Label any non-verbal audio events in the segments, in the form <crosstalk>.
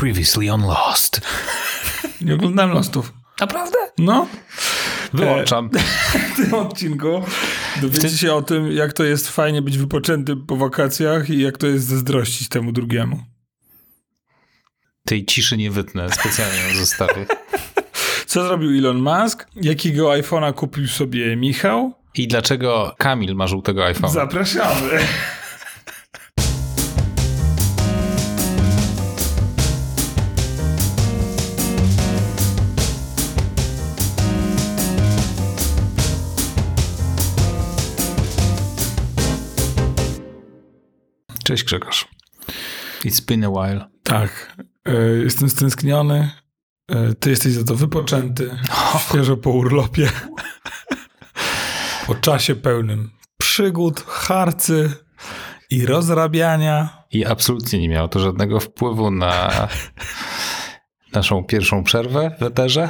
Previously on Lost. <laughs> Nie oglądałem Lostów. Naprawdę? No. Wyłączam. W tym odcinku dowiecie się o tym, jak to jest fajnie być wypoczęty po wakacjach i jak to jest zazdrościć temu drugiemu. Tej ciszy nie wytnę, specjalnie ją zostawię. <laughs> Co zrobił Elon Musk? Jakiego iPhone'a kupił sobie Michał? I dlaczego Kamil ma żółtego iPhone'a? Zapraszamy. Cześć Grzegorz. It's been a while. Tak. E, jestem stęskniony. E, ty jesteś za to wypoczęty. <laughs> Świeżo po urlopie. po czasie pełnym przygód, harcy i rozrabiania. I absolutnie nie miało to żadnego wpływu na <laughs> naszą pierwszą przerwę w eterze.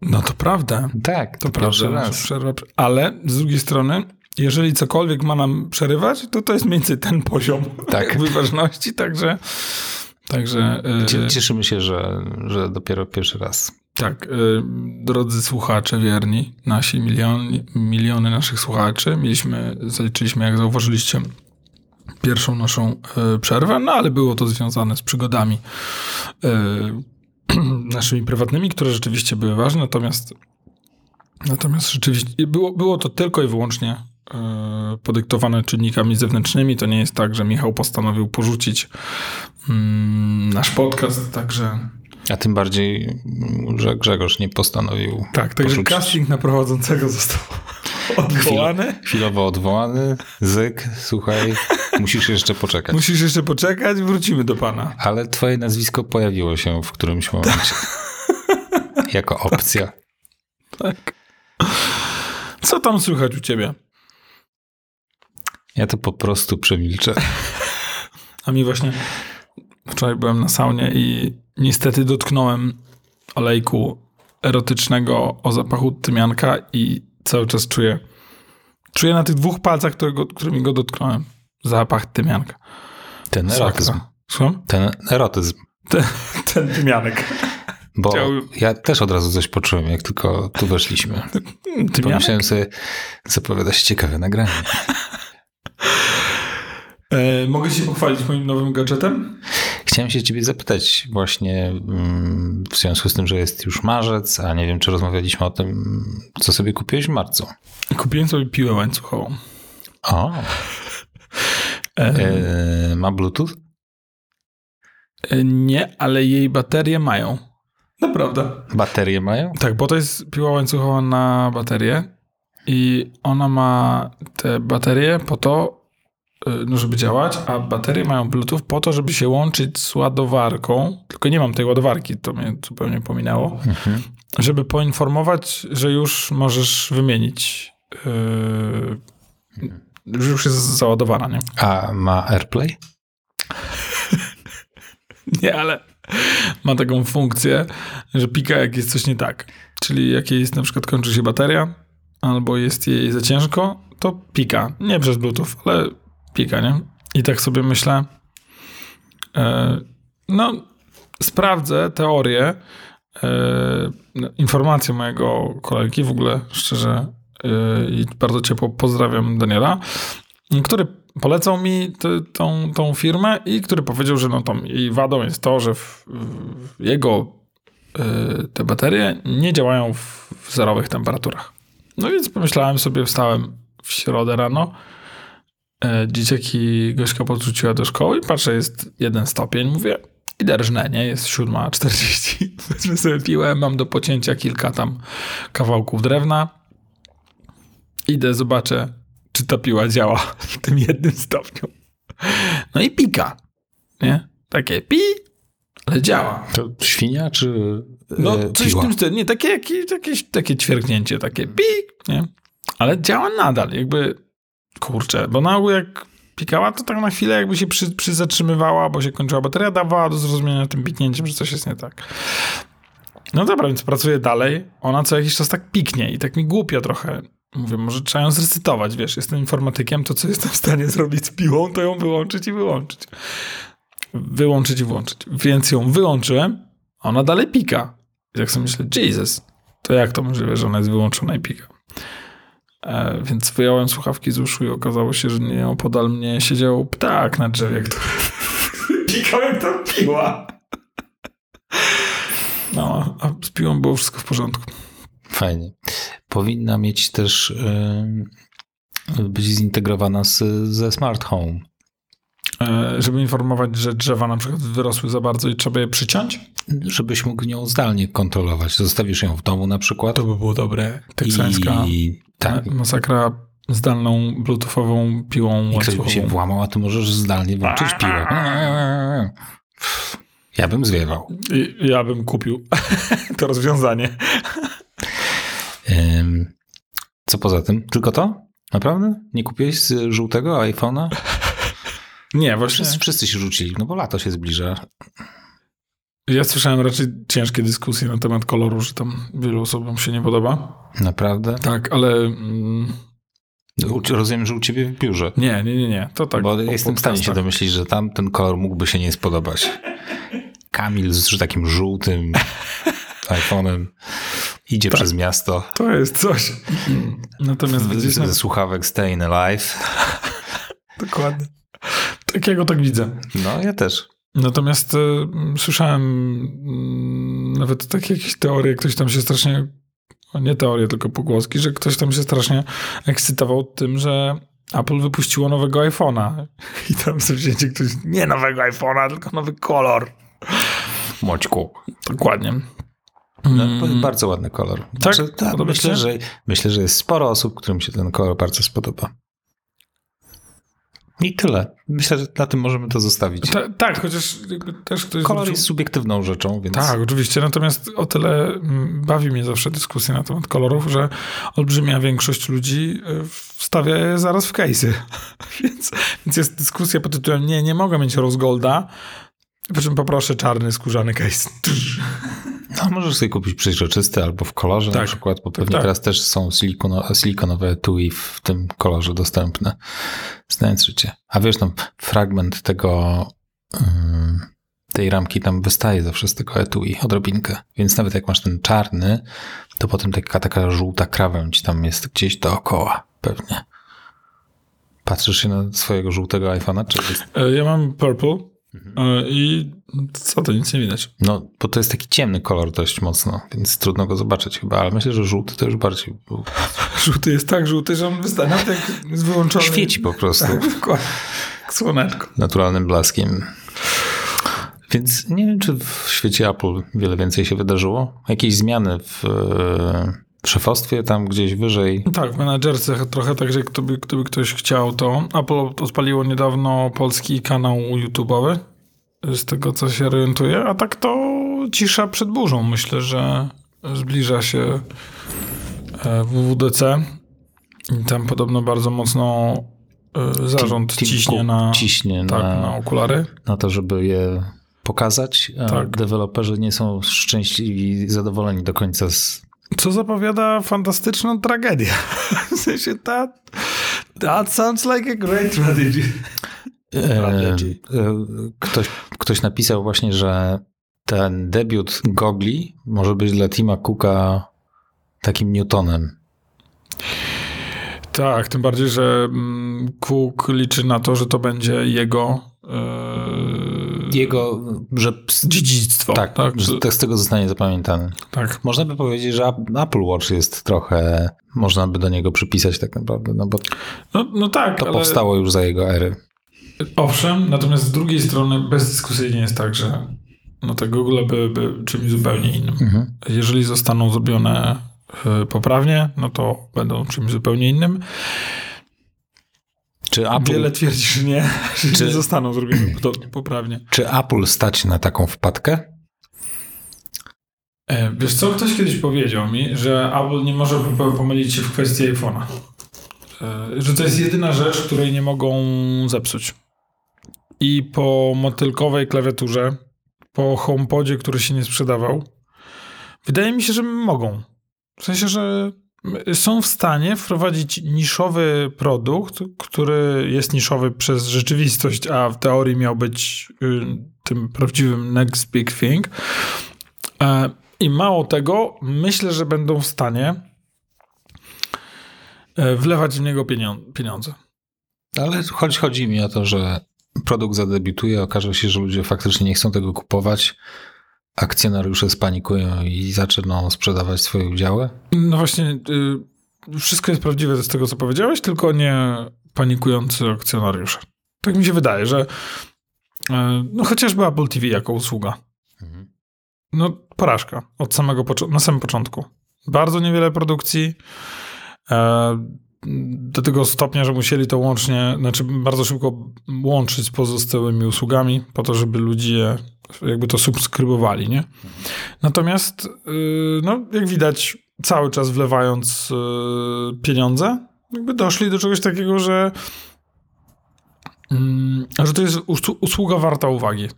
No to prawda. Tak, To pierwszy prawda. Przerwa, ale z drugiej strony, jeżeli cokolwiek ma nam przerywać, to to jest mniej więcej ten poziom <laughs> Tak. wyważności, także... Także e, Cie- Cieszymy się, że, że dopiero pierwszy raz. tak, e, drodzy słuchacze wierni, nasi miliony, miliony naszych słuchaczy, mieliśmy, zaliczyliśmy, jak zauważyliście, pierwszą naszą e, przerwę, no ale było to związane z przygodami <clears throat> naszymi prywatnymi, które rzeczywiście były ważne, natomiast natomiast rzeczywiście było, było to tylko i wyłącznie e, podyktowane czynnikami zewnętrznymi. To nie jest tak, że Michał postanowił porzucić mm, nasz podcast, także A tym bardziej, że Grzegorz nie postanowił tak, także porzucić. casting na prowadzącego został odwołany. chwilowo odwołany. Zyk, słuchaj, musisz jeszcze poczekać. Musisz jeszcze poczekać, wrócimy do pana. Ale twoje nazwisko pojawiło się w którymś momencie. <laughs> jako opcja. Tak. Co tam słychać u ciebie? Ja to po prostu przemilczę. A mi właśnie wczoraj byłem na saunie i niestety dotknąłem olejku erotycznego o zapachu tymianka i cały czas czuję, czuję na tych dwóch palcach, którego, którymi go dotknąłem, zapach tymianka. Ten erotyzm. Słucham? Ten erotyzm. Ten, ten tymianek. Bo Chciał- ja też od razu coś poczułem, jak tylko tu weszliśmy. <laughs> Tymianek? Pomyślałem sobie, zapowiada się ciekawe nagranie. E, mogę się pochwalić moim nowym gadżetem? Chciałem się ciebie zapytać właśnie mm, w związku z tym, że jest już marzec, a nie wiem, czy rozmawialiśmy o tym, co sobie kupiłeś w marcu. Kupiłem sobie piłę łańcuchową. O, <laughs> E, e, ma Bluetooth? e, nie, ale jej baterie mają. Naprawdę. Baterie mają? Tak, bo to jest piła łańcuchowa na baterię i ona ma te baterie po to, y, no, żeby działać, a baterie mają Bluetooth po to, żeby się łączyć z ładowarką, tylko nie mam tej ładowarki, to mnie zupełnie pominęło, Mhm. żeby poinformować, że już możesz wymienić, yy, że już jest załadowana, nie? A ma AirPlay? <laughs> Nie, ale <laughs> ma taką funkcję, że pika jak jest coś nie tak. Czyli jak jest na przykład kończy się bateria, albo jest jej za ciężko, to pika. Nie przez Bluetooth, ale pika, nie? I tak sobie myślę, e, no sprawdzę teorię, no, informację mojego kolegi, w ogóle szczerze e, i bardzo ciepło pozdrawiam Daniela, który polecał mi t- tą, tą firmę i który powiedział, że no tą jej wadą jest to, że w, w jego y, te baterie nie działają w, w zerowych temperaturach. No więc pomyślałem sobie, wstałem w środę rano, e, dzieciaki Gośka podrzuciła do szkoły i patrzę, jest jeden stopień, mówię, idę rżnę, nie? Jest 7.40, <laughs> wezmę sobie piłę, mam do pocięcia kilka tam kawałków drewna, idę, zobaczę, czy ta piła działa w tym jednym stopniu. No i pika, nie? Takie pi, ale działa. To świnia czy No, e, coś w piła? tym stylu. Nie, takie, jakieś, jakieś, takie ćwierknięcie, takie pik, nie? Ale działa nadal, jakby, kurczę, bo na ogół jak pikała, to tak na chwilę jakby się przy, przyzatrzymywała, bo się kończyła bateria, dawała do zrozumienia tym piknięciem, że coś jest nie tak. No dobra, więc pracuję dalej. Ona co jakiś czas tak piknie i tak mi głupio trochę. Mówię, może trzeba ją zresetować, wiesz, jestem informatykiem, to co jestem w stanie zrobić z piłą, to ją wyłączyć i wyłączyć. wyłączyć i włączyć. Więc ją wyłączyłem, a ona dalej pika. I tak sobie myślę, Jesus, to jak to możliwe, że ona jest wyłączona i pika? E, więc wyjąłem słuchawki z uszu i okazało się, że nieopodal mnie siedział ptak na drzewie, który <laughs> pikał jak piła. No, a z piłą było wszystko w porządku. Fajnie. Powinna mieć też yy, być zintegrowana z, ze smart home. E, żeby informować, że drzewa na przykład wyrosły za bardzo i trzeba je przyciąć? Żebyś mógł ją zdalnie kontrolować. Zostawisz ją w domu na przykład. To by było dobre. Teksańska I tak. masakra zdalną bluetoothową piłą I ktoś by się włamał, a ty możesz zdalnie włączyć piłę. Ja bym zwiewał. I ja bym kupił <laughs> to rozwiązanie. Co poza tym? Tylko to? Naprawdę? Nie kupiłeś z żółtego iPhone'a? <laughs> Nie, właśnie. Wszyscy, wszyscy się rzucili, no bo lato się zbliża. Ja słyszałem raczej ciężkie dyskusje na temat koloru, że tam wielu osobom się nie podoba. Naprawdę? Tak, ale mm, Rozumiem, że u ciebie w biurze. nie, nie, nie, nie. To tak. bo jestem w stanie się domyślić, że tam ten kolor mógłby się nie spodobać. Kamil z takim żółtym <laughs> iPhone'em idzie Tak. przez miasto To jest coś. Natomiast w- gdzieś tam, ze słuchawek Stayin' Alive. <laughs> dokładnie. Takiego tak widzę. No, ja też. Natomiast y, słyszałem mm, nawet takie jakieś teorie, ktoś tam się strasznie, no nie teorie, tylko pogłoski, że ktoś tam się strasznie ekscytował tym, że Apple wypuściło nowego iPhone'a. <laughs> I tam sobie wzięcie ktoś, nie nowego iPhone'a, tylko nowy kolor. Moćku. Dokładnie. No, Mm, Bardzo ładny kolor. Tak? Znaczy, tak myślę, że, myślę, że jest sporo osób, którym się ten kolor bardzo spodoba. I tyle. Myślę, że na tym możemy to zostawić. Ta, tak, chociaż też ktoś Kolor jest subiektywną rzeczą, więc Tak, oczywiście. Natomiast o tyle mm, bawi mnie zawsze dyskusja na temat kolorów, że olbrzymia większość ludzi y, wstawia je zaraz w case'y. <laughs> więc, więc jest dyskusja pod tytułem nie, nie mogę mieć rose golda, po czym poproszę czarny skórzany case. <laughs> no, możesz sobie kupić przeźroczysty albo w kolorze na Tak. przykład, bo pewnie tak. teraz też są silikono, silikonowe etui w tym kolorze dostępne. Znając życie. A wiesz, tam fragment tego ym, tej ramki tam wystaje zawsze z tego etui odrobinkę. Więc nawet jak masz ten czarny, to potem taka, taka żółta krawędź tam jest gdzieś dookoła pewnie. Patrzysz się na swojego żółtego iPhone'a, czy jest... E, Ja mam purple i co to, nic nie widać. No, bo to jest taki ciemny kolor dość mocno, więc trudno go zobaczyć chyba, ale myślę, że żółty to już bardziej był. <laughs> Żółty jest tak żółty, że on wystaje, jak jest wyłączony. Świeci po prostu <laughs> Tak, słoneczko. naturalnym blaskiem. Więc nie wiem, czy w świecie Apple wiele więcej się wydarzyło. Jakieś zmiany w, e, w szefostwie, tam gdzieś wyżej. Tak, w menadżerce trochę tak, że gdyby, gdyby ktoś chciał, to Apple odpaliło niedawno polski kanał YouTube'owy, z tego co się orientuję, a tak to cisza przed burzą. Myślę, że zbliża się e, WWDC i tam podobno bardzo mocno e, zarząd ciśnie na, ciśnie tak, na, na okulary. na to, żeby je pokazać. Tak. deweloperzy nie są szczęśliwi i zadowoleni do końca z Co zapowiada fantastyczną tragedię. <laughs> W sensie that, that sounds like a great tragedy. E, e, Ktoś, ktoś napisał właśnie, że ten debiut Gogli może być dla Tima Cooka takim Newtonem. Tak, tym bardziej, że mm, Cook liczy na to, że to będzie jego e, Jego, że dziedzictwo. tak, tak, że z tego zostanie zapamiętany. tak. Można by powiedzieć, że Apple Watch jest trochę, można by do niego przypisać tak naprawdę, no bo No, no tak, to ale powstało już za jego ery. owszem, natomiast z drugiej strony bezdyskusyjnie jest tak, że no te Google by, by czymś zupełnie innym. Mhm. Jeżeli zostaną zrobione e, poprawnie, no to będą czymś zupełnie innym. Czy Apple, Wiele twierdzi, że nie, <laughs> że Czy- nie zostaną zrobione poprawnie. czy Apple stać na taką wpadkę? E, Wiesz co, ktoś kiedyś powiedział mi, że Apple nie może po- pomylić się w kwestii iPhone'a. E, Że to jest jedyna rzecz, której nie mogą zepsuć. I po motylkowej klawiaturze, po HomePodzie, który się nie sprzedawał, wydaje mi się, że mogą. W sensie, że są w stanie wprowadzić niszowy produkt, który jest niszowy przez rzeczywistość, a w teorii miał być y, tym prawdziwym next big thing. E, I mało tego, myślę, że będą w stanie e, wlewać w niego pieniądze. Ale chodzi, chodzi mi o to, że produkt zadebiutuje, okaże się, że ludzie faktycznie nie chcą tego kupować, akcjonariusze spanikują i zaczną sprzedawać swoje udziały? No właśnie, y, wszystko jest prawdziwe z tego, co powiedziałeś, tylko nie panikujący akcjonariusze. Tak mi się wydaje, że y, no chociażby Apple TV jako usługa. Mhm. No porażka od samego na samym początku. Bardzo niewiele produkcji. E, do tego stopnia, że musieli to łącznie, znaczy bardzo szybko łączyć z pozostałymi usługami, po to, żeby ludzie jakby to subskrybowali, nie? Natomiast, y, no, jak widać, cały czas wlewając y, pieniądze, jakby doszli do czegoś takiego, że, mm, że to jest usługa warta uwagi. Y,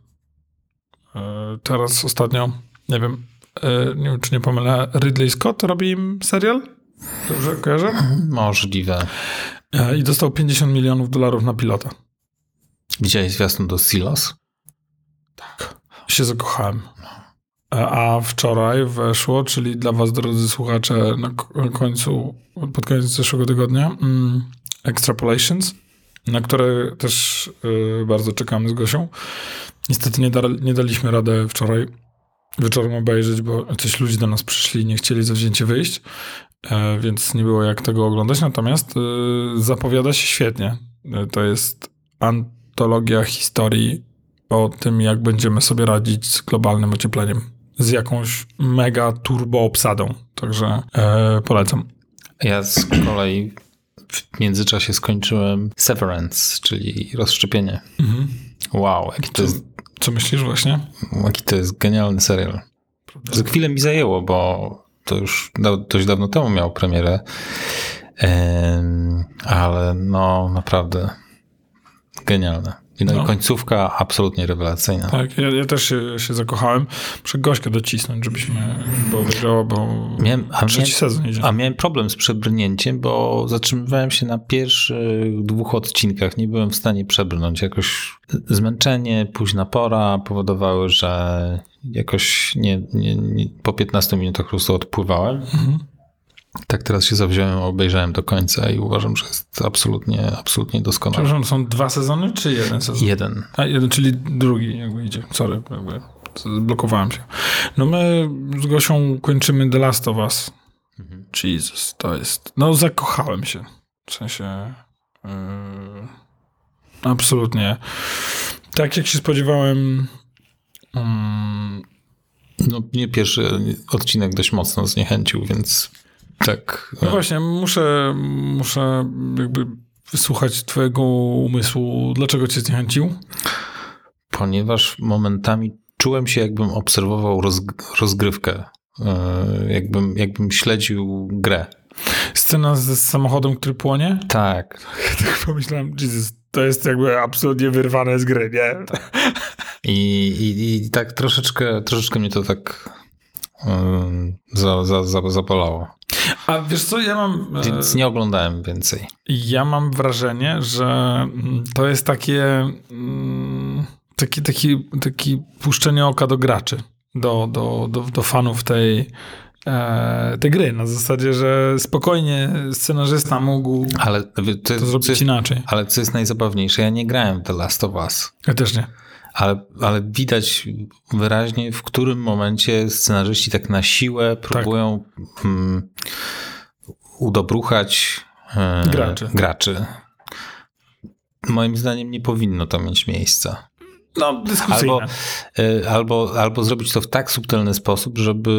teraz ostatnio, nie wiem, nie wiem, czy nie pomylę, Ridley Scott robi im serial? Dobrze kojarzę? Możliwe. I dostał 50 milionów dolarów na pilota. Widziałeś zwiastun do Silos? Tak. Się zakochałem. A wczoraj weszło, czyli dla was, drodzy słuchacze, na końcu, pod koniec zeszłego tygodnia, mm, Extrapolations, na które też y, bardzo czekamy z Gosią. Niestety nie, da, nie daliśmy radę wczoraj wieczorem obejrzeć, bo coś ludzi do nas przyszli nie chcieli zawzięcie wyjść, e, więc nie było jak tego oglądać. Natomiast y, zapowiada się świetnie. To jest antologia historii o tym, jak będziemy sobie radzić z globalnym ociepleniem. Z jakąś mega turbo obsadą. Także e, polecam. Ja z kolei w międzyczasie skończyłem Severance, czyli rozszczepienie. Mhm. Wow, jaki to jest co myślisz właśnie? Jaki to jest genialny serial. Za chwilę mi zajęło, bo to już dość dawno temu miał premierę. Ale no naprawdę genialne. I no, no. i końcówka absolutnie rewelacyjna. Tak, ja, ja też się, się, zakochałem. Muszę Gośkę docisnąć, żebyśmy bo obejrzała, bo miałem, a trzeci miałem, sezon idzie. A miałem problem z przebrnięciem, bo zatrzymywałem się na pierwszych dwóch odcinkach. Nie byłem w stanie przebrnąć. Jakoś zmęczenie, późna pora powodowały, że jakoś nie, nie, nie po 15 minutach po prostu odpływałem. Mhm. Tak teraz się zawziąłem, obejrzałem do końca i uważam, że jest absolutnie, absolutnie doskonały. Przepraszam, są dwa sezony czy jeden sezon? Jeden. A jeden, czyli drugi jakby idzie. Sorry, jakby zblokowałem się. No my z Gosią kończymy The Last of Us. Mhm. Jesus, to jest... No zakochałem się. W sensie... Yy, absolutnie. Tak jak się spodziewałem... Yy, no mnie pierwszy odcinek dość mocno zniechęcił, więc tak. No właśnie, muszę, muszę jakby wysłuchać twojego umysłu. Dlaczego cię zniechęcił? Ponieważ momentami czułem się, jakbym obserwował rozgrywkę. E, jakbym, jakbym śledził grę. Scena z samochodem, który płonie? Tak. Tak pomyślałem, Jesus, to jest jakby absolutnie wyrwane z gry, nie? I, i, i tak troszeczkę, troszeczkę mnie to tak za, za, za, zapalało. A wiesz co, ja mam... Więc nie oglądałem więcej. Ja mam wrażenie, że mm, to jest takie... Mm, taki, taki, taki puszczenie oka do graczy, do, do, do, do fanów tej, e, tej gry. Na zasadzie, że spokojnie scenarzysta mógł ale, to, to zrobić jest, inaczej. Ale co jest najzabawniejsze, ja nie grałem w The Last of Us. Ja też nie ale, ale widać wyraźnie, w którym momencie scenarzyści tak na siłę tak. próbują tak. um, udobruchać um, graczy. graczy. Moim zdaniem nie powinno to mieć miejsca. No. Albo, e, albo, albo zrobić to w tak subtelny sposób, żeby,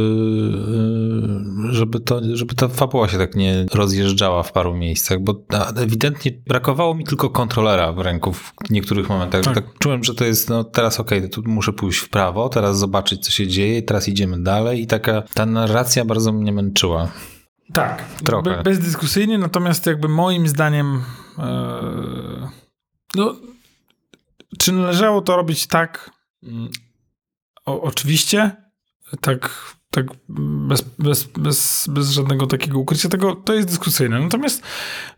e, żeby, to, żeby ta fabuła się tak nie rozjeżdżała w paru miejscach, bo ewidentnie brakowało mi tylko kontrolera w ręku w niektórych momentach. Tak, tak czułem, że to jest, no teraz okej, okay, tu muszę pójść w prawo, teraz zobaczyć, co się dzieje, teraz idziemy dalej i taka ta narracja bardzo mnie męczyła. Tak, trochę. Be, bezdyskusyjnie, natomiast jakby moim zdaniem e, no czy należało to robić tak? Mm, o, oczywiście, tak, tak bez, bez, bez, bez żadnego takiego ukrycia tego, to jest dyskusyjne. Natomiast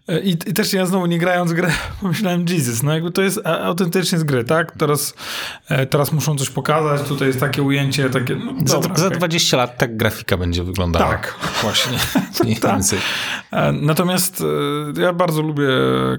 e, i, i też ja znowu nie grając grę, <laughs> pomyślałem, Jesus, no jakby to jest autentycznie z gry, tak? Teraz, e, teraz muszą coś pokazać, tutaj jest takie ujęcie, takie, no Za, dobra, za okej. 20 lat tak grafika będzie wyglądała. Tak. Właśnie. <laughs> Mniej Tak. więcej. E, Natomiast ja bardzo lubię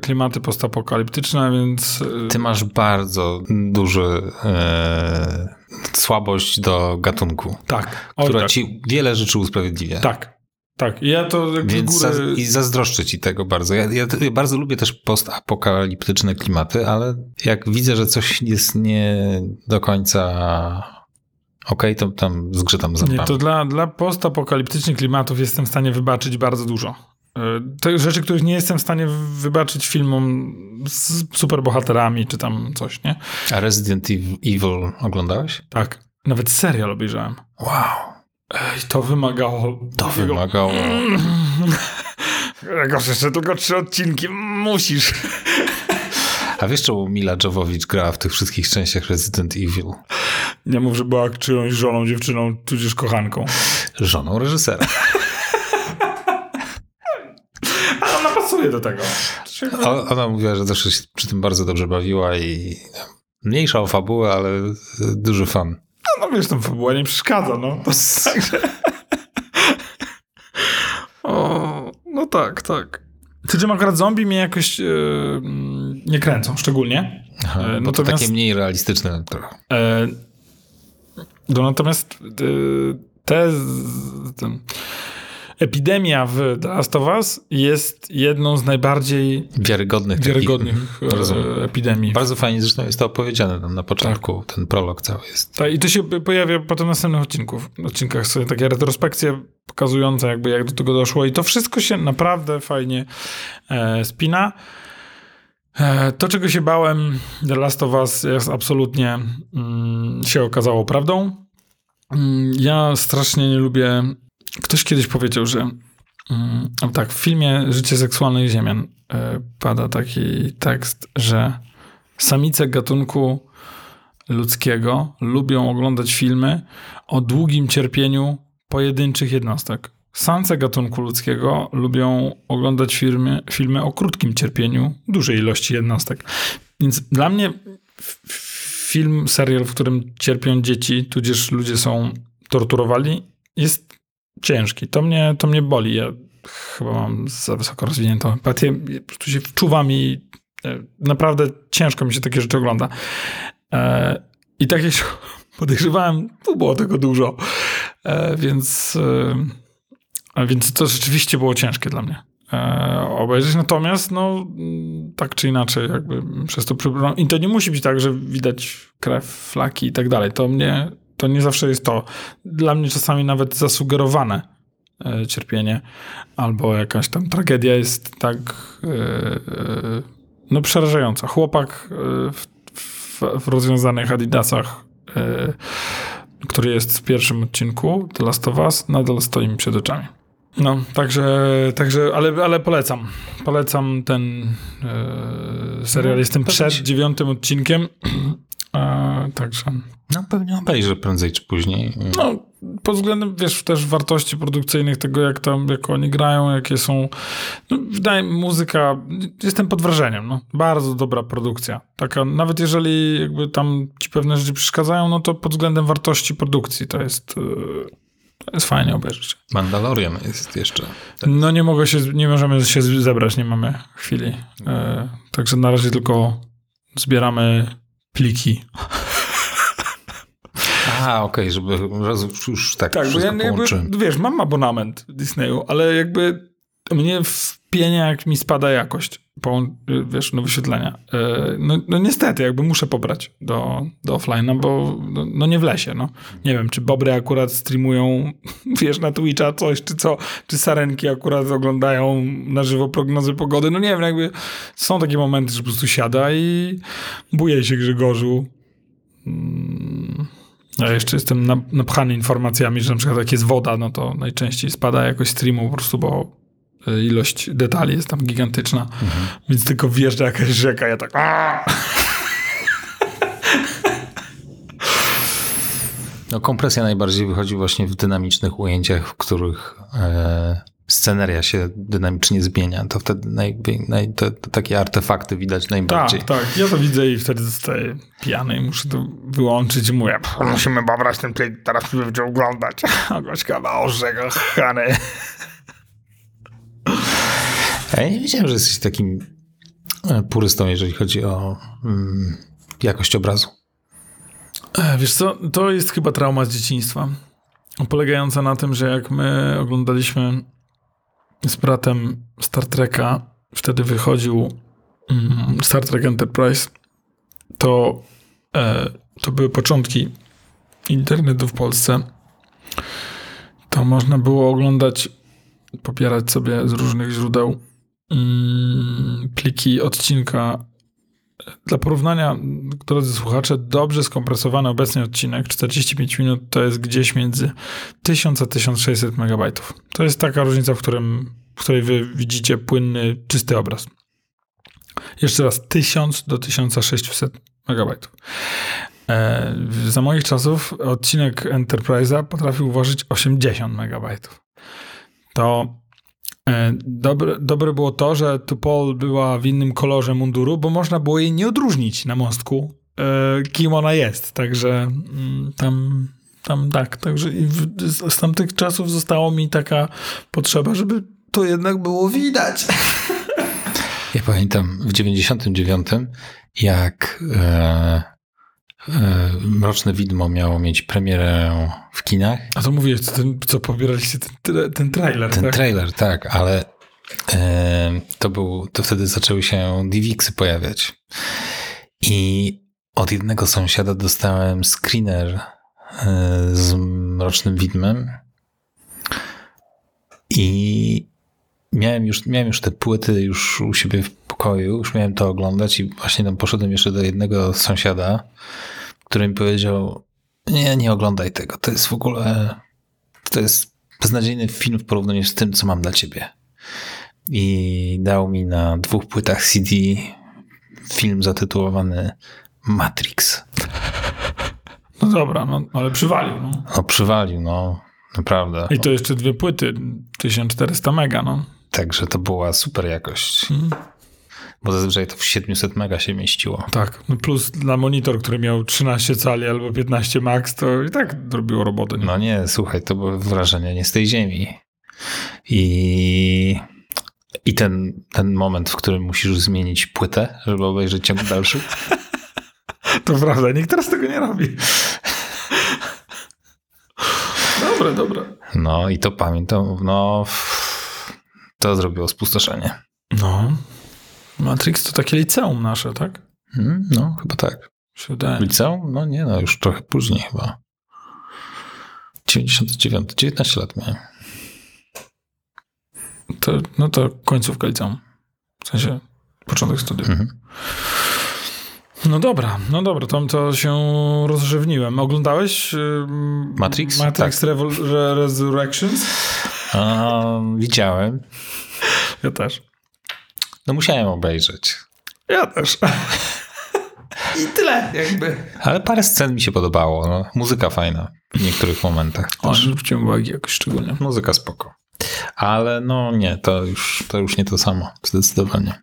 klimaty postapokaliptyczne, więc Ty masz bardzo duży e, słabość do gatunku, tak. Oj, która tak. ci wiele rzeczy usprawiedliwia. Tak, tak. I ja to Więc za, i zazdroszczę ci tego bardzo. Ja, ja, ja bardzo lubię też postapokaliptyczne klimaty, ale jak widzę, że coś jest nie do końca okej, to tam zgrzytam zębami. Nie, to dla, dla postapokaliptycznych klimatów jestem w stanie wybaczyć bardzo dużo. E, Te rzeczy, których nie jestem w stanie wybaczyć filmom z superbohaterami, czy tam coś, nie? A Resident Evil oglądałeś? Tak. Nawet serial obejrzałem. Wow. Ej, to wymagało... To takiego- wymagało... <laughs> Jakoś jeszcze tylko trzy odcinki. Musisz. A wiesz, czemu Mila Jovovich grała w tych wszystkich częściach Resident Evil? Nie mów, że była czyjąś żoną, dziewczyną, tudzież kochanką. Żoną reżysera. Ale ona pasuje do tego. O- Ona mówiła, że też się przy tym bardzo dobrze bawiła i mniejsza o fabułę, ale duży fan. No wiesz, tam fabuła nie przeszkadza, no. To, <laughs> także... o, no tak, tak. Czym akurat zombie mnie jakoś mm, nie kręcą, szczególnie. Aha, E, to natomiast- takie mniej realistyczne trochę. E, no natomiast e, te, z- ten, epidemia w The Last of Us jest jedną z najbardziej Wiarygodnych. wiarygodnych e, Rozumiem. epidemii. Bardzo fajnie zresztą jest to opowiedziane tam na początku. Tak. Ten prolog cały jest. Tak, i to się pojawia potem w następnych odcinków. odcinkach sobie takie retrospekcje pokazujące jakby jak do tego doszło i to wszystko się naprawdę fajnie e, spina. E, to, czego się bałem, The Last of Us jest absolutnie mm, się okazało prawdą. Mm, ja strasznie nie lubię... Ktoś kiedyś powiedział, że mm, tak, w filmie Życie seksualnych Ziemian e, pada taki tekst, że samice gatunku ludzkiego lubią oglądać filmy o długim cierpieniu pojedynczych jednostek. Samce gatunku ludzkiego lubią oglądać filmy, filmy o krótkim cierpieniu dużej ilości jednostek. Więc dla mnie film, serial, w którym cierpią dzieci, tudzież ludzie są torturowani, jest ciężki. To mnie, to mnie boli. Ja chyba mam za wysoko rozwiniętą empatię. Po prostu się wczuwam i e, naprawdę ciężko mi się takie rzeczy ogląda. E, I tak jak się <laughs> podejrzewałem, tu było tego dużo. E, więc, więc to rzeczywiście było ciężkie dla mnie. Obejrzeć. Natomiast, no, tak czy inaczej, jakby przez to przebrnąłem. I to nie musi być tak, że widać krew, flaki i tak dalej. To mnie, to nie zawsze jest to. Dla mnie czasami nawet zasugerowane e, cierpienie albo jakaś tam tragedia jest tak e, e, no przerażająca. Chłopak w, w, w rozwiązanych adidasach, który jest w pierwszym odcinku The Last of Us, nadal stoi mi przed oczami. No, także, także ale, ale polecam. Polecam ten e, serial. No, Jestem przed dziewiątym odcinkiem. <clears throat> E, także No pewnie obejrzę prędzej czy później. no, pod względem, wiesz, też wartości produkcyjnych tego, jak tam, jak oni grają, jakie są, no, wydaje mi muzyka, jestem pod wrażeniem, no, bardzo dobra produkcja, taka, nawet jeżeli jakby tam ci pewne rzeczy przeszkadzają, no to pod względem wartości produkcji to jest, to jest fajnie obejrzeć. Mandalorian jest jeszcze. No nie mogę się, nie możemy się zebrać, nie mamy chwili, yy, także na razie tylko zbieramy pliki. A, okej, żeby roz, już tak, Tak, bo ja jakby, wiesz, mam abonament Disneyu, ale jakby mnie wpienia, jak mi spada jakość, połą- wiesz, no wyświetlenia. E, No, no niestety, jakby muszę pobrać do, do offline'a, bo no, no nie w lesie, no. Nie wiem, czy Bobry akurat streamują, <laughs> wiesz, na Twitcha coś, czy co, czy Sarenki akurat oglądają na żywo prognozy pogody, no nie wiem, jakby są takie momenty, że po prostu siada i buje się Grzegorzu. Mm. Ja jeszcze jestem na- napchany informacjami, że na przykład jak jest woda, no to najczęściej spada jakoś streamu po prostu, bo y, ilość detali jest tam gigantyczna, więc tylko wjeżdża jakaś rzeka, ja tak! No, kompresja najbardziej wychodzi właśnie w dynamicznych ujęciach, w których e, sceneria się dynamicznie zmienia. To wtedy naj, naj, to, to takie artefakty widać najbardziej. Tak, tak. Ja to widzę i wtedy zostaję pijany i muszę to wyłączyć i mówię, "Pff, musimy pobrać ten play, teraz będzie oglądać. <laughs> A gośka ma orzeka, chany. Ja nie wiedziałem, że jesteś takim e, purystą, jeżeli chodzi o mm, jakość obrazu. E, Wiesz co, to jest chyba trauma z dzieciństwa. Polegająca na tym, że jak my oglądaliśmy z bratem Star Treka, wtedy wychodził mm, Star Trek Enterprise, to, e, to były początki internetu w Polsce. To można było oglądać, popierać sobie z różnych źródeł mm, pliki odcinka dla porównania, drodzy słuchacze, dobrze skompresowany obecnie odcinek, 45 minut, to jest gdzieś między 1000 a 1600 megabajtów. To jest taka różnica, w, którym, w której wy widzicie płynny, czysty obraz. Jeszcze raz, 1000 do 1600 megabajtów. E, za moich czasów odcinek Enterprise'a potrafił ważyć 80 megabajtów. To Dobre, dobre było to, że Tupol była w innym kolorze munduru, bo można było jej nie odróżnić na mostku, e, kim ona jest. Także mm, tam, tam tak. Także z, tamtych czasów została mi taka potrzeba, żeby to jednak było widać. Ja pamiętam w 99, jak e, e, Mroczne Widmo miało mieć premierę w kinach. A to mówiłeś, co, ten, co pobieraliście ten, ten trailer, Ten tak? trailer, tak, ale e, to był, to wtedy zaczęły się DivXy pojawiać. I od jednego sąsiada dostałem screener e, z Mrocznym Widmem i miałem już, miałem już te płyty już u siebie w pokoju, już miałem to oglądać i właśnie tam poszedłem jeszcze do jednego sąsiada, który mi powiedział, nie, nie oglądaj tego, to jest w ogóle, to jest beznadziejny film w porównaniu z tym, co mam dla ciebie. I dał mi na dwóch płytach CD film zatytułowany Matrix. No dobra, no, ale przywalił. No. No przywalił, no naprawdę. I to jeszcze dwie płyty, 1400 mega, no. Także to była super jakość. Mm. Bo zazwyczaj to w 700 mega się mieściło. Tak, no plus na monitor, który miał 13 cali albo 15 max, to i tak robiło robotę. Nie? No nie, słuchaj, to były wrażenia nie z tej ziemi. I, i ten, ten moment, w którym musisz zmienić płytę, żeby obejrzeć ciąg dalszy. <laughs> To prawda, nikt teraz tego nie robi. <laughs> Dobre, dobre. No i to pamiętam, no to zrobiło spustoszenie. No. Matrix to takie liceum nasze, tak? Hmm, No, chyba tak. Wydaje. Liceum? No nie, no już trochę później chyba. 99, 19 lat miałem. To, no to końcówka liceum. W sensie początek studiów. Mhm. No dobra, no dobra, to, to się rozrzewniłem. Oglądałeś ym, Matrix? Matrix Revol- Re- Resurrections? A, widziałem. Ja też. No musiałem obejrzeć. Ja też. I tyle jakby. Ale parę scen mi się podobało. No. Muzyka fajna w niektórych momentach. O, zwróciłem uwagi jakoś szczególnie. Muzyka spoko. Ale no nie, to już, to już nie to samo. Zdecydowanie.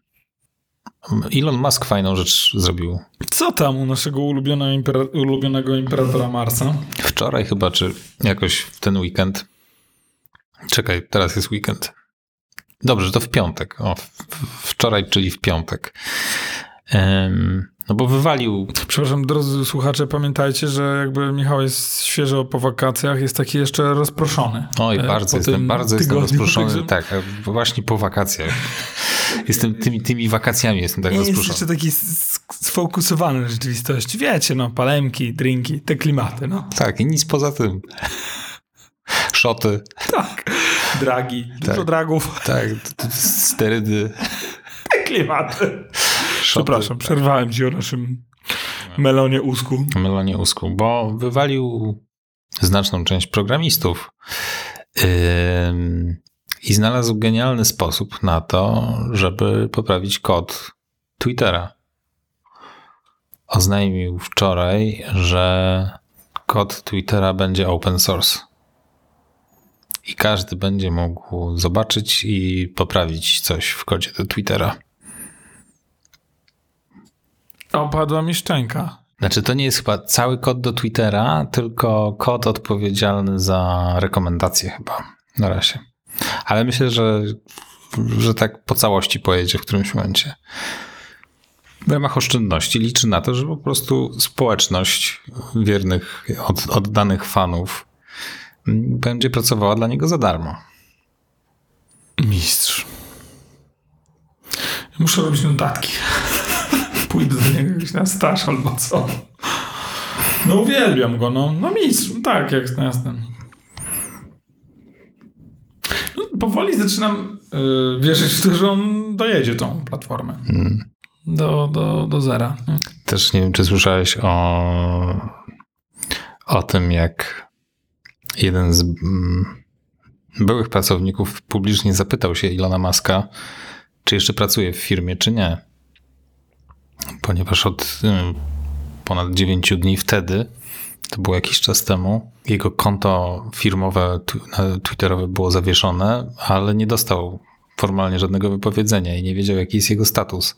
Elon Musk fajną rzecz zrobił. Co tam u naszego impera- ulubionego imperatora Marsa? Wczoraj chyba, czy jakoś w ten weekend. Czekaj, teraz jest weekend. Dobrze, to w piątek. O, wczoraj, czyli w piątek. Em, no bo wywalił. Przepraszam, drodzy słuchacze, pamiętajcie, że jakby Michał jest świeżo po wakacjach, jest taki jeszcze rozproszony. Oj, E, bardzo jestem, bardzo jestem tygodniu, rozproszony. także- Tak, a właśnie po wakacjach. <laughs> Jestem tymi, tymi wakacjami jestem tak Nie jest rozproszony. jeszcze taki sfokusowany na rzeczywistości. Wiecie, no, palemki, drinki, te klimaty, no. Tak, i nic poza tym. <laughs> Szoty, Tak. Dragi, dużo Tak. dragów, tak, sterydy, te klimaty. szoty. Przepraszam, przerwałem ci o naszym melonie usku. Melonie usku, bo wywalił znaczną część programistów Ym, i znalazł genialny sposób na to, żeby poprawić kod Twittera. Oznajmił wczoraj, że kod Twittera będzie open source. I każdy będzie mógł zobaczyć i poprawić coś w kodzie do Twittera. Opadła mi szczęka. Znaczy, to nie jest chyba cały kod do Twittera, tylko kod odpowiedzialny za rekomendacje chyba na razie. Ale myślę, że, że tak po całości pojedzie w którymś momencie. W ramach oszczędności liczy na to, że po prostu społeczność wiernych, od, oddanych fanów będzie pracowała dla niego za darmo. Mistrz. Muszę robić notatki. <laughs> Pójdę do niego jakiś na staż albo co. No uwielbiam go, no. No mistrz, tak, jak jasne. No, powoli zaczynam yy, wierzyć w to, że on dojedzie tą platformę. Hmm. Do, do, do zera. Też nie wiem, czy słyszałeś o, o tym, jak jeden z mm, byłych pracowników publicznie zapytał się Ilona Maska, czy jeszcze pracuje w firmie, czy nie. Ponieważ od mm, ponad 9 dni wtedy, to było jakiś czas temu, jego konto firmowe, twitterowe było zawieszone, ale nie dostał formalnie żadnego wypowiedzenia i nie wiedział, jaki jest jego status.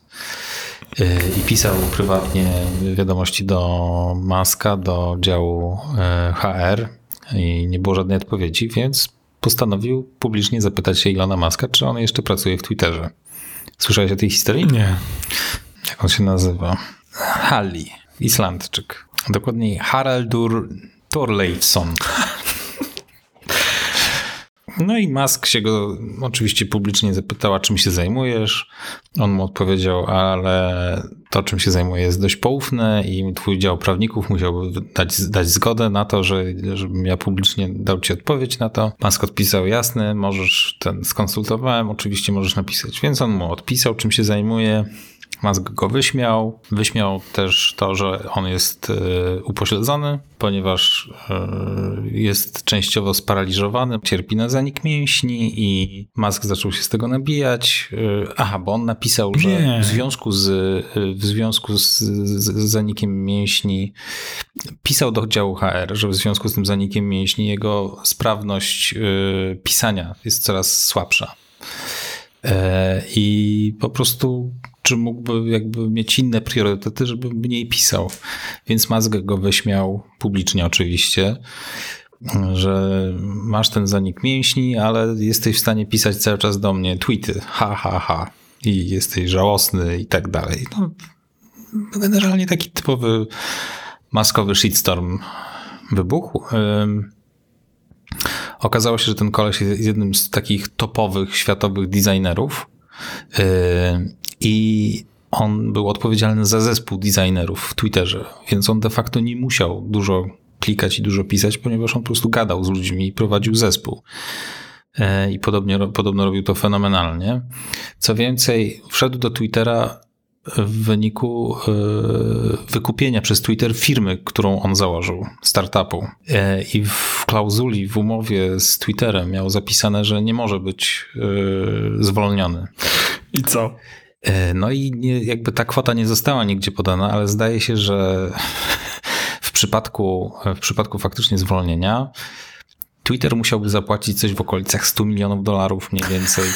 I pisał prywatnie wiadomości do Maska, do działu HR i nie było żadnej odpowiedzi, więc postanowił publicznie zapytać się Ilona Maska, czy on jeszcze pracuje w Twitterze. Słyszałeś o tej historii? Nie. Jak on się nazywa? Halli, Islandczyk. Dokładniej Haraldur Thorleifsson. No i Musk się go oczywiście publicznie zapytała, czym się zajmujesz. On mu odpowiedział, ale to, czym się zajmuję, jest dość poufne i twój dział prawników musiałby dać, dać zgodę na to, że, żebym ja publicznie dał ci odpowiedź na to. Musk odpisał, jasny, możesz, ten skonsultowałem, oczywiście możesz napisać. Więc on mu odpisał, czym się zajmuje. Musk go wyśmiał. Wyśmiał też to, że on jest upośledzony, ponieważ jest częściowo sparaliżowany, cierpi na zanik mięśni i Musk zaczął się z tego nabijać. Aha, bo on napisał, że Nie. w związku z, w związku z, z zanikiem mięśni pisał do działu HR, że w związku z tym zanikiem mięśni jego sprawność pisania jest coraz słabsza. I po prostu czy mógłby jakby mieć inne priorytety, żeby mniej pisał. Więc Musk go wyśmiał publicznie oczywiście, że masz ten zanik mięśni, ale jesteś w stanie pisać cały czas do mnie tweety, ha, ha, ha i jesteś żałosny i tak dalej. No, generalnie taki typowy maskowy shitstorm wybuchł. Okazało się, że ten koleś jest jednym z takich topowych światowych designerów i on był odpowiedzialny za zespół designerów w Twitterze, więc on de facto nie musiał dużo klikać i dużo pisać, ponieważ on po prostu gadał z ludźmi i prowadził zespół. I podobnie, podobno robił to fenomenalnie. Co więcej, wszedł do Twittera w wyniku wykupienia przez Twitter firmy, którą on założył, startupu. I w klauzuli, w umowie z Twitterem miał zapisane, że nie może być zwolniony. I co? No i nie, jakby ta kwota nie została nigdzie podana, ale zdaje się, że <laughs> w przypadku, w przypadku faktycznie zwolnienia Twitter musiałby zapłacić coś w okolicach 100 milionów dolarów mniej więcej. <laughs>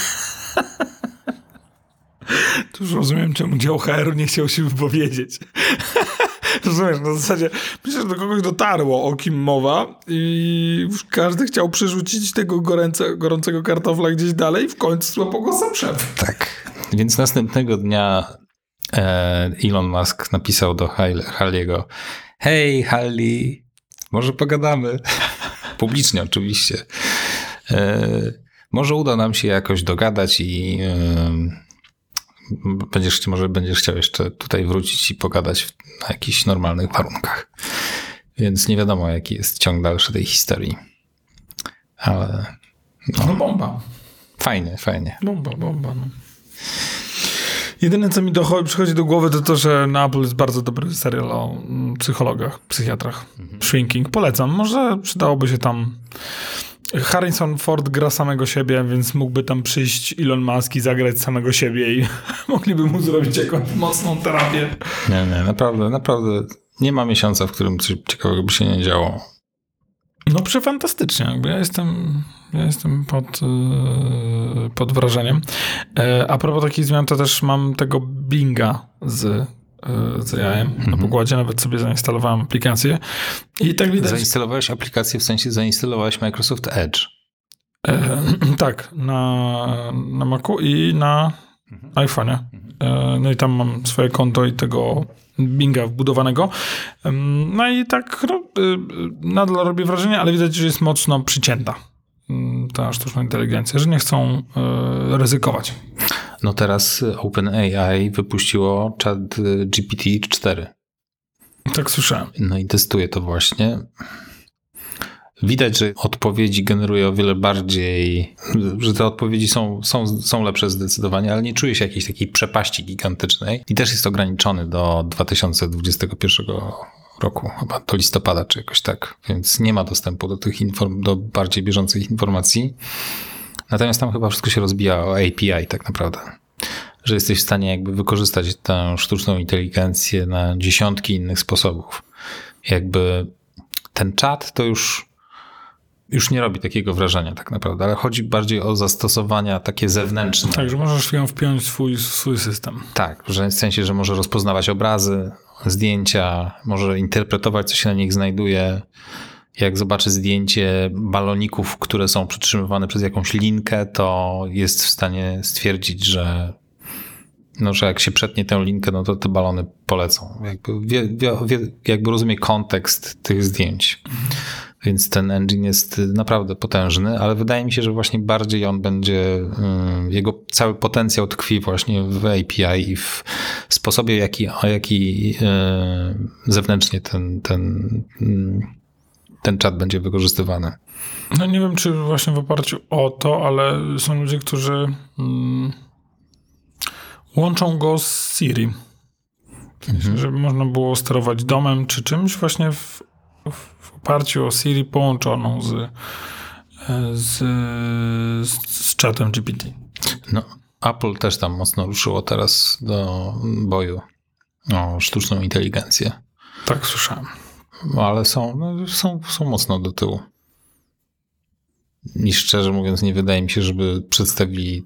To już rozumiem, czemu dział HR-u nie chciał się wypowiedzieć. <laughs> Rozumiesz, na zasadzie myślę, że do kogoś dotarło, o kim mowa i każdy chciał przerzucić tego gorącego kartofla gdzieś dalej i w końcu złapał go sam szef. Tak. Więc następnego dnia e, Elon Musk napisał do Halliego hej Halli, może pogadamy. <laughs> Publicznie oczywiście. E, może uda nam się jakoś dogadać i e, będziesz, może będziesz chciał jeszcze tutaj wrócić i pogadać na jakichś normalnych warunkach. Więc nie wiadomo, jaki jest ciąg dalszy tej historii. Ale. No, no bomba. Fajnie, fajnie. Bomba, bomba. No. Jedyne, co mi dochodzi, przychodzi do głowy, to to, że na Apple jest bardzo dobry serial o psychologach, psychiatrach. Mhm. Shrinking. Polecam. Może przydałoby się tam Harrison Ford gra samego siebie, więc mógłby tam przyjść Elon Musk i zagrać samego siebie i <laughs> mogliby mu zrobić jakąś mocną terapię. Nie, nie, naprawdę, naprawdę nie ma miesiąca, w którym coś ciekawego by się nie działo. No przefantastycznie, jakby ja jestem, ja jestem pod, yy, pod wrażeniem. E, a propos takich zmian, to też mam tego Binga z, yy, z AI na Mhm. pokładzie, nawet sobie zainstalowałem aplikację i tak widać... Zainstalowałeś aplikację, w sensie zainstalowałeś Microsoft Edge. E, <clears throat> tak, na, na Macu i na Mhm. iPhone'ie. E, no i tam mam swoje konto i tego Binga wbudowanego. No i tak no, y, nadal robi wrażenie, ale widać, że jest mocno przycięta mm, ta sztuczna inteligencja, że nie chcą e, ryzykować. No teraz OpenAI wypuściło chat y, GPT-4. Tak słyszałem. No i testuję to właśnie. Widać, że odpowiedzi generuje o wiele bardziej, że te odpowiedzi są, są, są lepsze zdecydowanie, ale nie czuję się jakiejś takiej przepaści gigantycznej. I też jest ograniczony do 2021 roku, chyba do listopada czy jakoś tak, więc nie ma dostępu do tych inform- do bardziej bieżących informacji. Natomiast tam chyba wszystko się rozbija o API tak naprawdę. Że jesteś w stanie jakby wykorzystać tę sztuczną inteligencję na dziesiątki innych sposobów. Jakby ten czat to już, już nie robi takiego wrażenia tak naprawdę, ale chodzi bardziej o zastosowania takie zewnętrzne. Tak, że możesz ją wpiąć w swój, w swój system. Tak, że w sensie, że może rozpoznawać obrazy, zdjęcia, może interpretować, co się na nich znajduje. Jak zobaczy zdjęcie baloników, które są przytrzymywane przez jakąś linkę, to jest w stanie stwierdzić, że, no, że jak się przetnie tę linkę, no to te balony polecą. Jakby, wie, wie, jakby rozumie kontekst tych zdjęć. Więc ten engine jest naprawdę potężny, ale wydaje mi się, że właśnie bardziej on będzie, ym, jego cały potencjał tkwi właśnie w API i w sposobie, jaki, jaki yy, zewnętrznie ten, ten, mm, ten czat będzie wykorzystywany. No nie wiem, czy właśnie w oparciu o to, ale są ludzie, którzy mm, łączą go z Siri. W sensie, żeby można było sterować domem czy czymś właśnie w, w oparciu o Siri połączoną z, e, z, z, czatem GPT. No, Apple też tam mocno ruszyło teraz do boju o sztuczną inteligencję. Tak słyszałem. No, ale są, no, są, są mocno do tyłu. I szczerze mówiąc, nie wydaje mi się, żeby przedstawili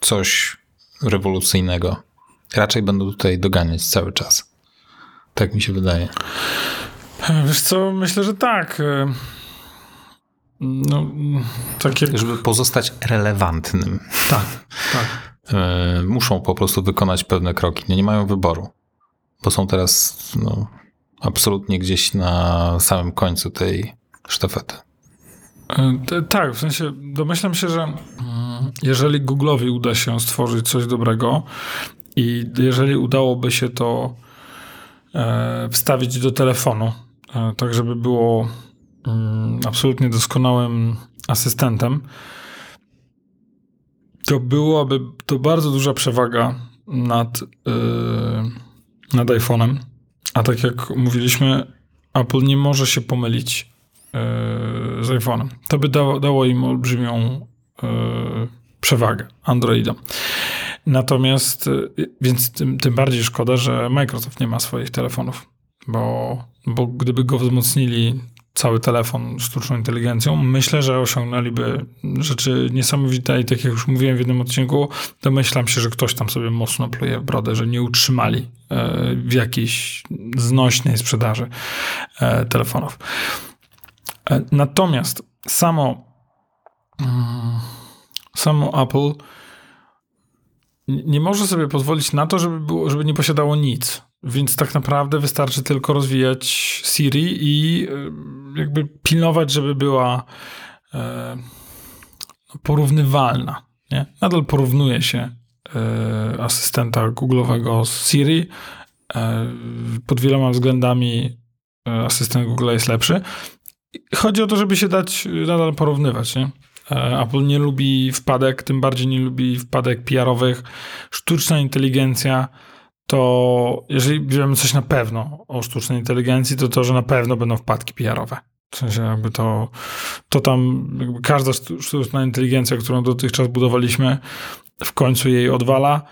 coś rewolucyjnego. Raczej będą tutaj doganiać cały czas. Tak mi się wydaje. E, Wiesz co, myślę, że tak. E, No, tak jak... Żeby pozostać relevantnym, Tak, tak. e, muszą po prostu wykonać pewne kroki. Nie, nie mają wyboru, bo są teraz no, absolutnie gdzieś na samym końcu tej sztafety. Tak, w sensie domyślam się, że mm, jeżeli Google'owi uda się stworzyć coś dobrego i jeżeli udałoby się to wstawić do telefonu, tak żeby było mm, absolutnie doskonałym asystentem, to byłaby to bardzo duża przewaga nad, e, nad iPhone'em. A tak jak mówiliśmy, Apple nie może się pomylić e, z iPhone'em. To by dało, dało im olbrzymią e, przewagę Androidom. Natomiast, e, więc tym, tym bardziej szkoda, że Microsoft nie ma swoich telefonów, bo, bo gdyby go wzmocnili cały telefon sztuczną inteligencją, myślę, że osiągnęliby rzeczy niesamowite i tak jak już mówiłem w jednym odcinku, domyślam się, że ktoś tam sobie mocno pluje w brodę, że nie utrzymali e, w jakiejś znośnej sprzedaży e, telefonów. E, Natomiast samo, mm, samo Apple nie może sobie pozwolić na to, żeby, było, żeby nie posiadało nic. Więc tak naprawdę wystarczy tylko rozwijać Siri i y, jakby pilnować, żeby była e, porównywalna. Nie? Nadal porównuje się e, asystenta Google'owego z Siri. E, pod wieloma względami asystent Google jest lepszy. Chodzi o to, żeby się dać y, nadal porównywać, nie? Apple nie lubi wpadek, tym bardziej nie lubi wpadek PR-owych. Sztuczna inteligencja to, jeżeli wiemy coś na pewno o sztucznej inteligencji, to to, że na pewno będą wpadki PR-owe. W sensie jakby to, to tam każda sztu- sztuczna inteligencja, którą dotychczas budowaliśmy, w końcu jej odwala.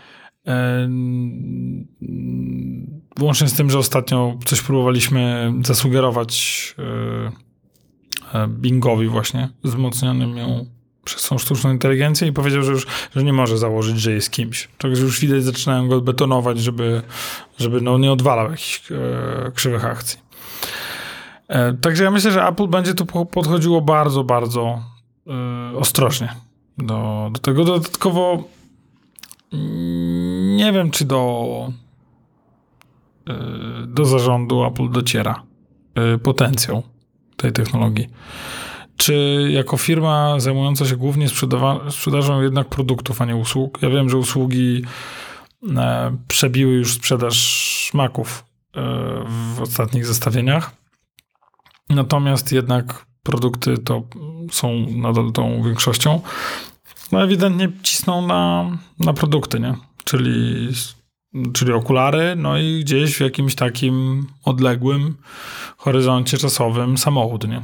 Łącznie z tym, że ostatnio coś próbowaliśmy zasugerować e, e, Bingowi właśnie, wzmocnionym ją przez tą sztuczną inteligencję i powiedział, że już że nie może założyć, że jest kimś. Także już widać, zaczynają go betonować, żeby, żeby no, nie odwalał jakichś e, krzywych akcji. E, także ja myślę, że Apple będzie tu po- podchodziło bardzo, bardzo e, ostrożnie do, do tego. Dodatkowo mm, nie wiem, czy do, e, do zarządu Apple dociera e, potencjał tej technologii. Czy jako firma zajmująca się głównie sprzedażą jednak produktów, a nie usług? Ja wiem, że usługi e, przebiły już sprzedaż Maców e, w ostatnich zestawieniach. Natomiast jednak produkty to są nadal tą większością. No ewidentnie cisną na, na produkty, nie? Czyli, czyli okulary, no i gdzieś w jakimś takim odległym horyzoncie czasowym samochód, nie?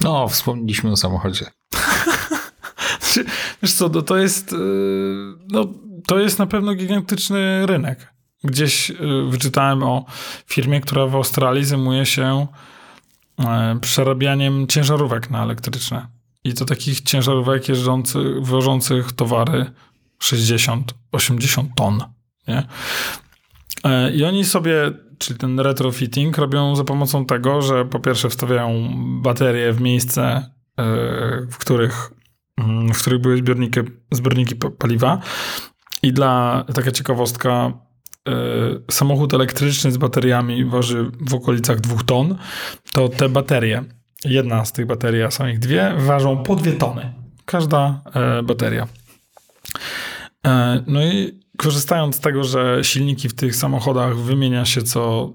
No, wspomnieliśmy o samochodzie. <laughs> Wiesz co, no to jest, yy, no, to jest na pewno gigantyczny rynek. Gdzieś yy, wyczytałem o firmie, która w Australii zajmuje się yy, przerabianiem ciężarówek na elektryczne. I to takich ciężarówek jeżdżących, wożących towary 60-80 ton. Nie? I oni sobie, czyli ten retrofitting, robią za pomocą tego, że po pierwsze wstawiają baterie w miejsce, yy, w których w których były zbiorniki, zbiorniki pa- paliwa. I dla, taka ciekawostka, y, samochód elektryczny z bateriami waży w okolicach dwóch ton, to te baterie, jedna z tych baterii, a są ich dwie, ważą po dwie tony. Każda e, bateria. E, no i korzystając z tego, że silniki w tych samochodach wymienia się co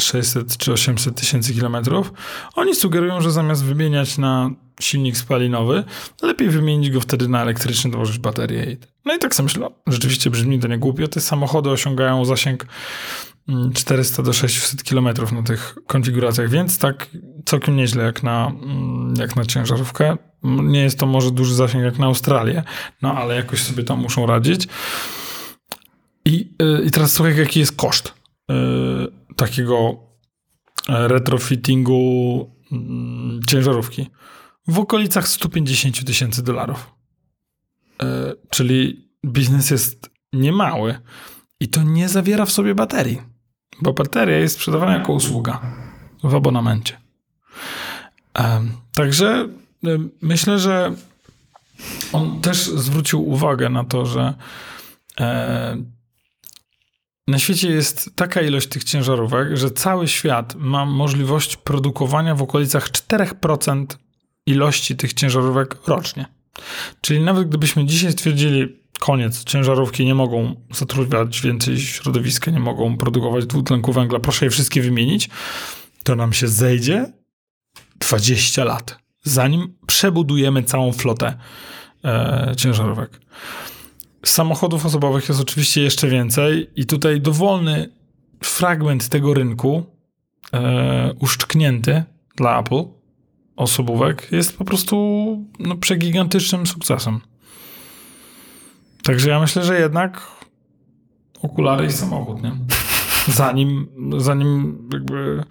600 czy 800 tysięcy kilometrów, oni sugerują, że zamiast wymieniać na silnik spalinowy, lepiej wymienić go wtedy na elektryczny, dołożyć baterię. No i tak sobie myślę, no, rzeczywiście brzmi to nie głupio. Te samochody osiągają zasięg 400 do 600 kilometrów na tych konfiguracjach, więc tak całkiem nieźle jak na, mm, jak na ciężarówkę. Nie jest to może duży zasięg jak na Australię, no ale jakoś sobie tam muszą radzić. I, y, i teraz słuchaj, jaki jest koszt y, takiego e, retrofittingu mm, ciężarówki w okolicach 150 tysięcy dolarów. E, Czyli biznes jest niemały i to nie zawiera w sobie baterii, bo bateria jest sprzedawana jako usługa w abonamencie. Także myślę, że on też zwrócił uwagę na to, że e, na świecie jest taka ilość tych ciężarówek, że cały świat ma możliwość produkowania w okolicach 4% ilości tych ciężarówek rocznie. Czyli nawet gdybyśmy dzisiaj stwierdzili, koniec, ciężarówki nie mogą zatruwać więcej środowiska, nie mogą produkować dwutlenku węgla, proszę je wszystkie wymienić, to nam się zejdzie 20 lat, zanim przebudujemy całą flotę e, ciężarówek. Samochodów osobowych jest oczywiście jeszcze więcej i tutaj dowolny fragment tego rynku e, uszczknięty dla Apple osobówek jest po prostu no, przegigantycznym sukcesem. Także ja myślę, że jednak okulary i samochód, nie? Zanim, zanim jakby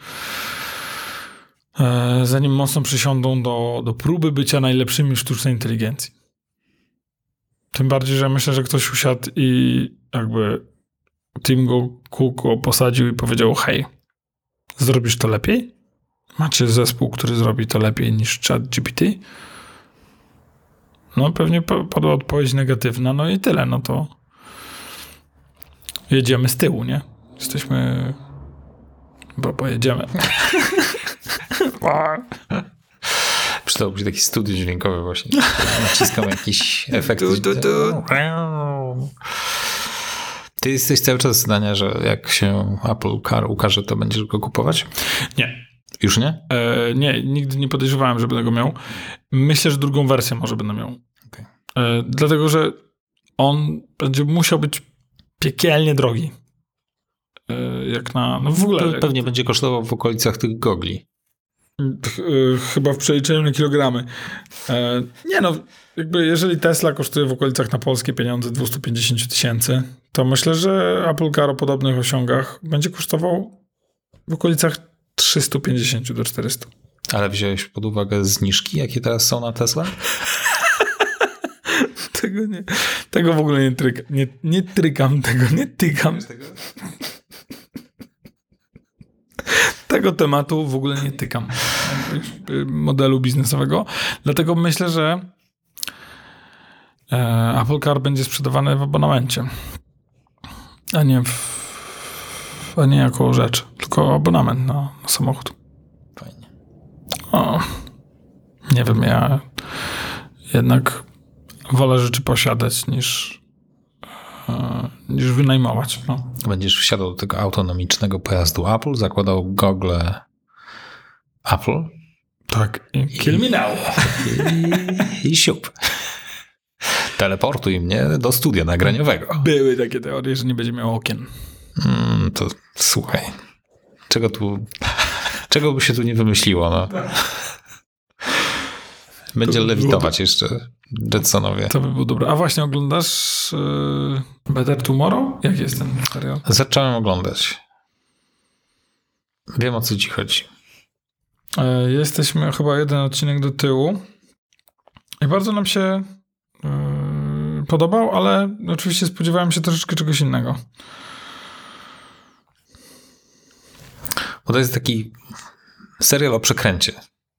e, zanim mocno przysiądą do, do próby bycia najlepszymi w sztucznej inteligencji. Tym bardziej, że myślę, że ktoś usiadł i jakby Tim go Cook posadził i powiedział hej, zrobisz to lepiej? Macie zespół, który zrobi to lepiej niż ChatGPT? No pewnie pa- padła odpowiedź negatywna, no i tyle, no to jedziemy z tyłu, nie? Jesteśmy... Bo pojedziemy. <laughs> Przydałoby się taki studio dźwiękowy właśnie. Naciskam jakiś efekt. Du, du, du. Ty jesteś cały czas zdania, że jak się Apple Car ukaże, to będziesz go kupować? Nie. Już nie? E, nie, nigdy nie podejrzewałem, że będę go miał. Myślę, że drugą wersję może będę miał. E, dlatego, że on będzie musiał być piekielnie drogi. E, jak na. No w ogóle. Pe- Pewnie będzie kosztował w okolicach tych gogli. Ch- y, chyba w przeliczeniu na kilogramy. E, nie no, jakby jeżeli Tesla kosztuje w okolicach na polskie pieniądze 250 tysięcy, to myślę, że Apple Car o podobnych osiągach będzie kosztował w okolicach 350 do 400. Ale wziąłeś pod uwagę zniżki, jakie teraz są na Tesla? Tego, nie, tego w ogóle nie, tryka, nie, nie trykam, tego nie tykam. Tego tematu w ogóle nie tykam. Modelu biznesowego. Dlatego myślę, że e, Apple Car będzie sprzedawane w abonamencie. A nie w, a nie jako rzecz, tylko abonament na, na samochód. Fajnie. O, nie wiem, ja jednak wolę rzeczy posiadać niż, e, niż wynajmować. No. Będziesz wsiadał do tego autonomicznego pojazdu Apple, zakładał gogle Apple Tak. I kill me now. i, i siup. Teleportuj mnie do studia nagraniowego. Były takie teorie, że nie będzie miał okien. Mm, to słuchaj. Czego tu. Czego by się tu nie wymyśliło, no. Będzie To by lewitować jeszcze Jetsonowie. To by było dobre. A właśnie oglądasz yy, Better Tomorrow? Jak jest ten serial? Zacząłem oglądać. Wiem o co ci chodzi. E, Jesteśmy chyba jeden odcinek do tyłu. I bardzo nam się yy, podobał, ale oczywiście spodziewałem się troszeczkę czegoś innego. Bo to jest taki serial o przekręcie.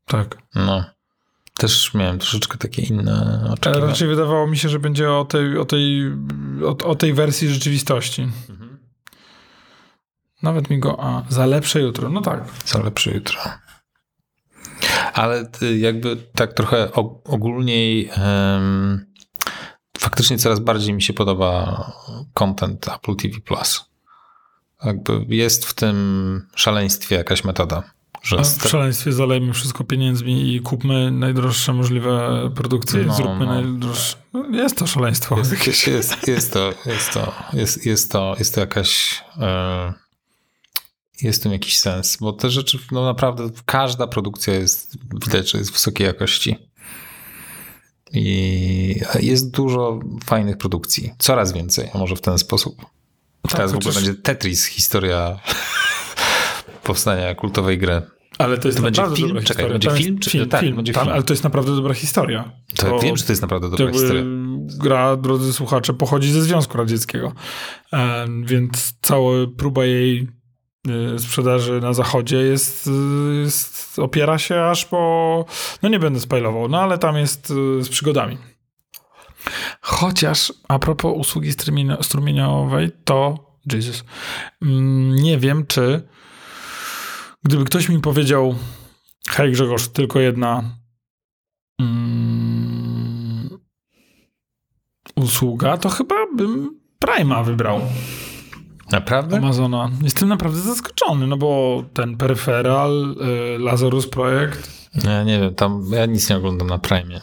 Tak. No. Też miałem troszeczkę takie inne Ale oczekiwania. raczej wydawało mi się, że będzie o tej, o tej, o, o tej wersji rzeczywistości. Mhm. Nawet mi go, a za lepsze jutro. No tak. Co lepsze jutro. Ale ty jakby tak trochę og- ogólniej em, faktycznie coraz bardziej mi się podoba content Apple TV+. Jakby jest w tym szaleństwie jakaś metoda. Że w szaleństwie zalejmy wszystko pieniędzmi i kupmy najdroższe możliwe produkcje. No, zróbmy no. najdroższe. No, jest to szaleństwo. Jest, jest, jest, jest, to, jest, to, jest, jest, to, jest to jakaś. E, jest w tym jakiś sens, bo te rzeczy, no naprawdę, każda produkcja jest, widać, że jest wysokiej jakości. I jest dużo fajnych produkcji. Coraz więcej, a może w ten sposób. Teraz w ogóle Tak, chociaż- będzie Tetris, historia powstania kultowej gry. Ale to jest To będzie naprawdę film? dobra Czekaj, historia. będzie Tam film, czy- film, tak, film, będzie Tam, film. Ale to jest naprawdę dobra historia. To, wiem, że to jest naprawdę dobra historia. Gra, drodzy słuchacze, pochodzi ze Związku Radzieckiego. Więc cała próba jej e, sprzedaży na zachodzie jest, e, jest opiera się aż po no nie będę spoilował, no ale tam jest e, z przygodami. Chociaż a propos usługi strumienio- strumieniowej, to Jesus, mm, nie wiem, czy gdyby ktoś mi powiedział hej Grzegorz, tylko jedna mm, usługa, to chyba bym Prima wybrał. Naprawdę? Amazona. Jestem naprawdę zaskoczony, no bo ten peryferal, y, Lazarus projekt. Ja nie wiem, tam ja nic nie oglądam na Prime.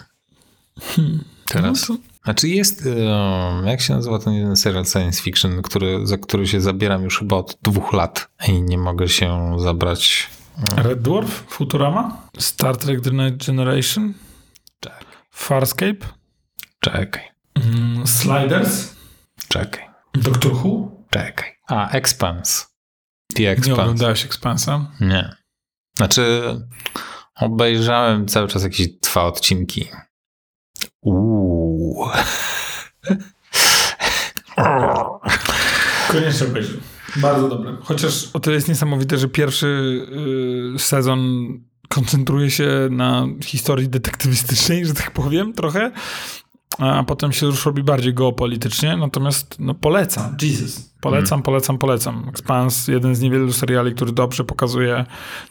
Teraz. No to, Znaczy jest, um, jak się nazywa ten jeden serial science fiction, który, za który się zabieram już chyba od dwóch lat i nie mogę się zabrać. Red Dwarf, Futurama, Star Trek The Next Generation, Czekaj. Farscape, Czekaj, mm, Sliders, czekaj, Doctor Who. czekaj. A, Expanse. The Nie Expanse. oglądałeś Expansa? Nie. Znaczy, obejrzałem cały czas jakieś dwa odcinki. Uuu. Koniecznie obejrzyj. Bardzo dobre. Chociaż o tyle jest niesamowite, że pierwszy y, sezon koncentruje się na historii detektywistycznej, że tak powiem, trochę, a potem się już robi bardziej geopolitycznie, natomiast no, polecam, Jesus, polecam, polecam, polecam. Expanse, jeden z niewielu seriali, który dobrze pokazuje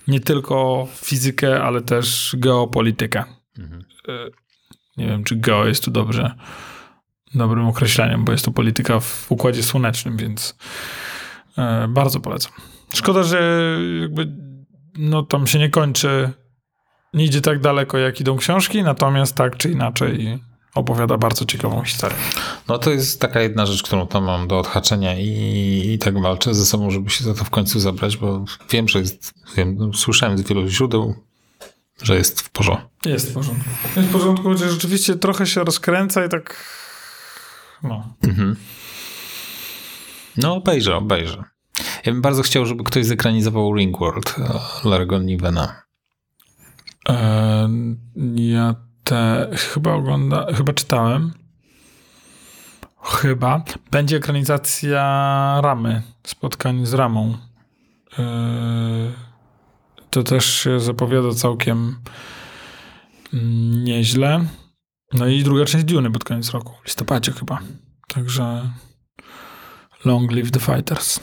nie tylko fizykę, ale też geopolitykę. Mhm. Y, Nie wiem, czy geo jest tu dobrze dobrym określeniem, bo jest to polityka w Układzie Słonecznym, więc e, bardzo polecam. Szkoda, że jakby no tam się nie kończy, nie idzie tak daleko, jak idą książki, natomiast tak czy inaczej opowiada bardzo ciekawą historię. No to jest taka jedna rzecz, którą tam mam do odhaczenia i, i tak walczę ze sobą, żeby się za to w końcu zabrać, bo wiem, że jest, wiem, no, słyszałem z wielu źródeł, że jest w porządku. Jest w porządku. Jest w porządku, chociaż rzeczywiście trochę się rozkręca i tak no. Mhm. No, obejrzę, obejrzę. Ja bym bardzo chciał, żeby ktoś zekranizował Ringworld e, Larego Nivena. E, ja te chyba ogląda, chyba czytałem. Chyba. Będzie ekranizacja Ramy, spotkań z Ramą. E, to też się zapowiada całkiem mm, nieźle. No i druga część Duny pod koniec roku, w listopadzie chyba. Także long live the fighters.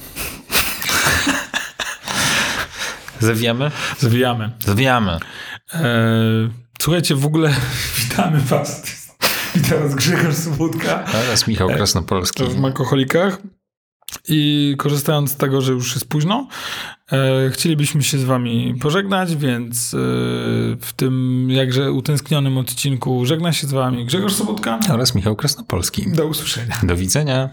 <laughs> Zawijamy? Zwijamy. Zawijamy. E, słuchajcie, w ogóle <laughs> witamy was. <laughs> Witam was Grzegorz Sobotka Teraz Michał Krasnopolski. w Makoholikach. I korzystając z tego, że już jest późno, e, chcielibyśmy się z wami pożegnać, więc e, w tym jakże utęsknionym odcinku żegna się z wami Grzegorz Sobotka. Oraz Michał Krasnopolski. Do usłyszenia. Do widzenia.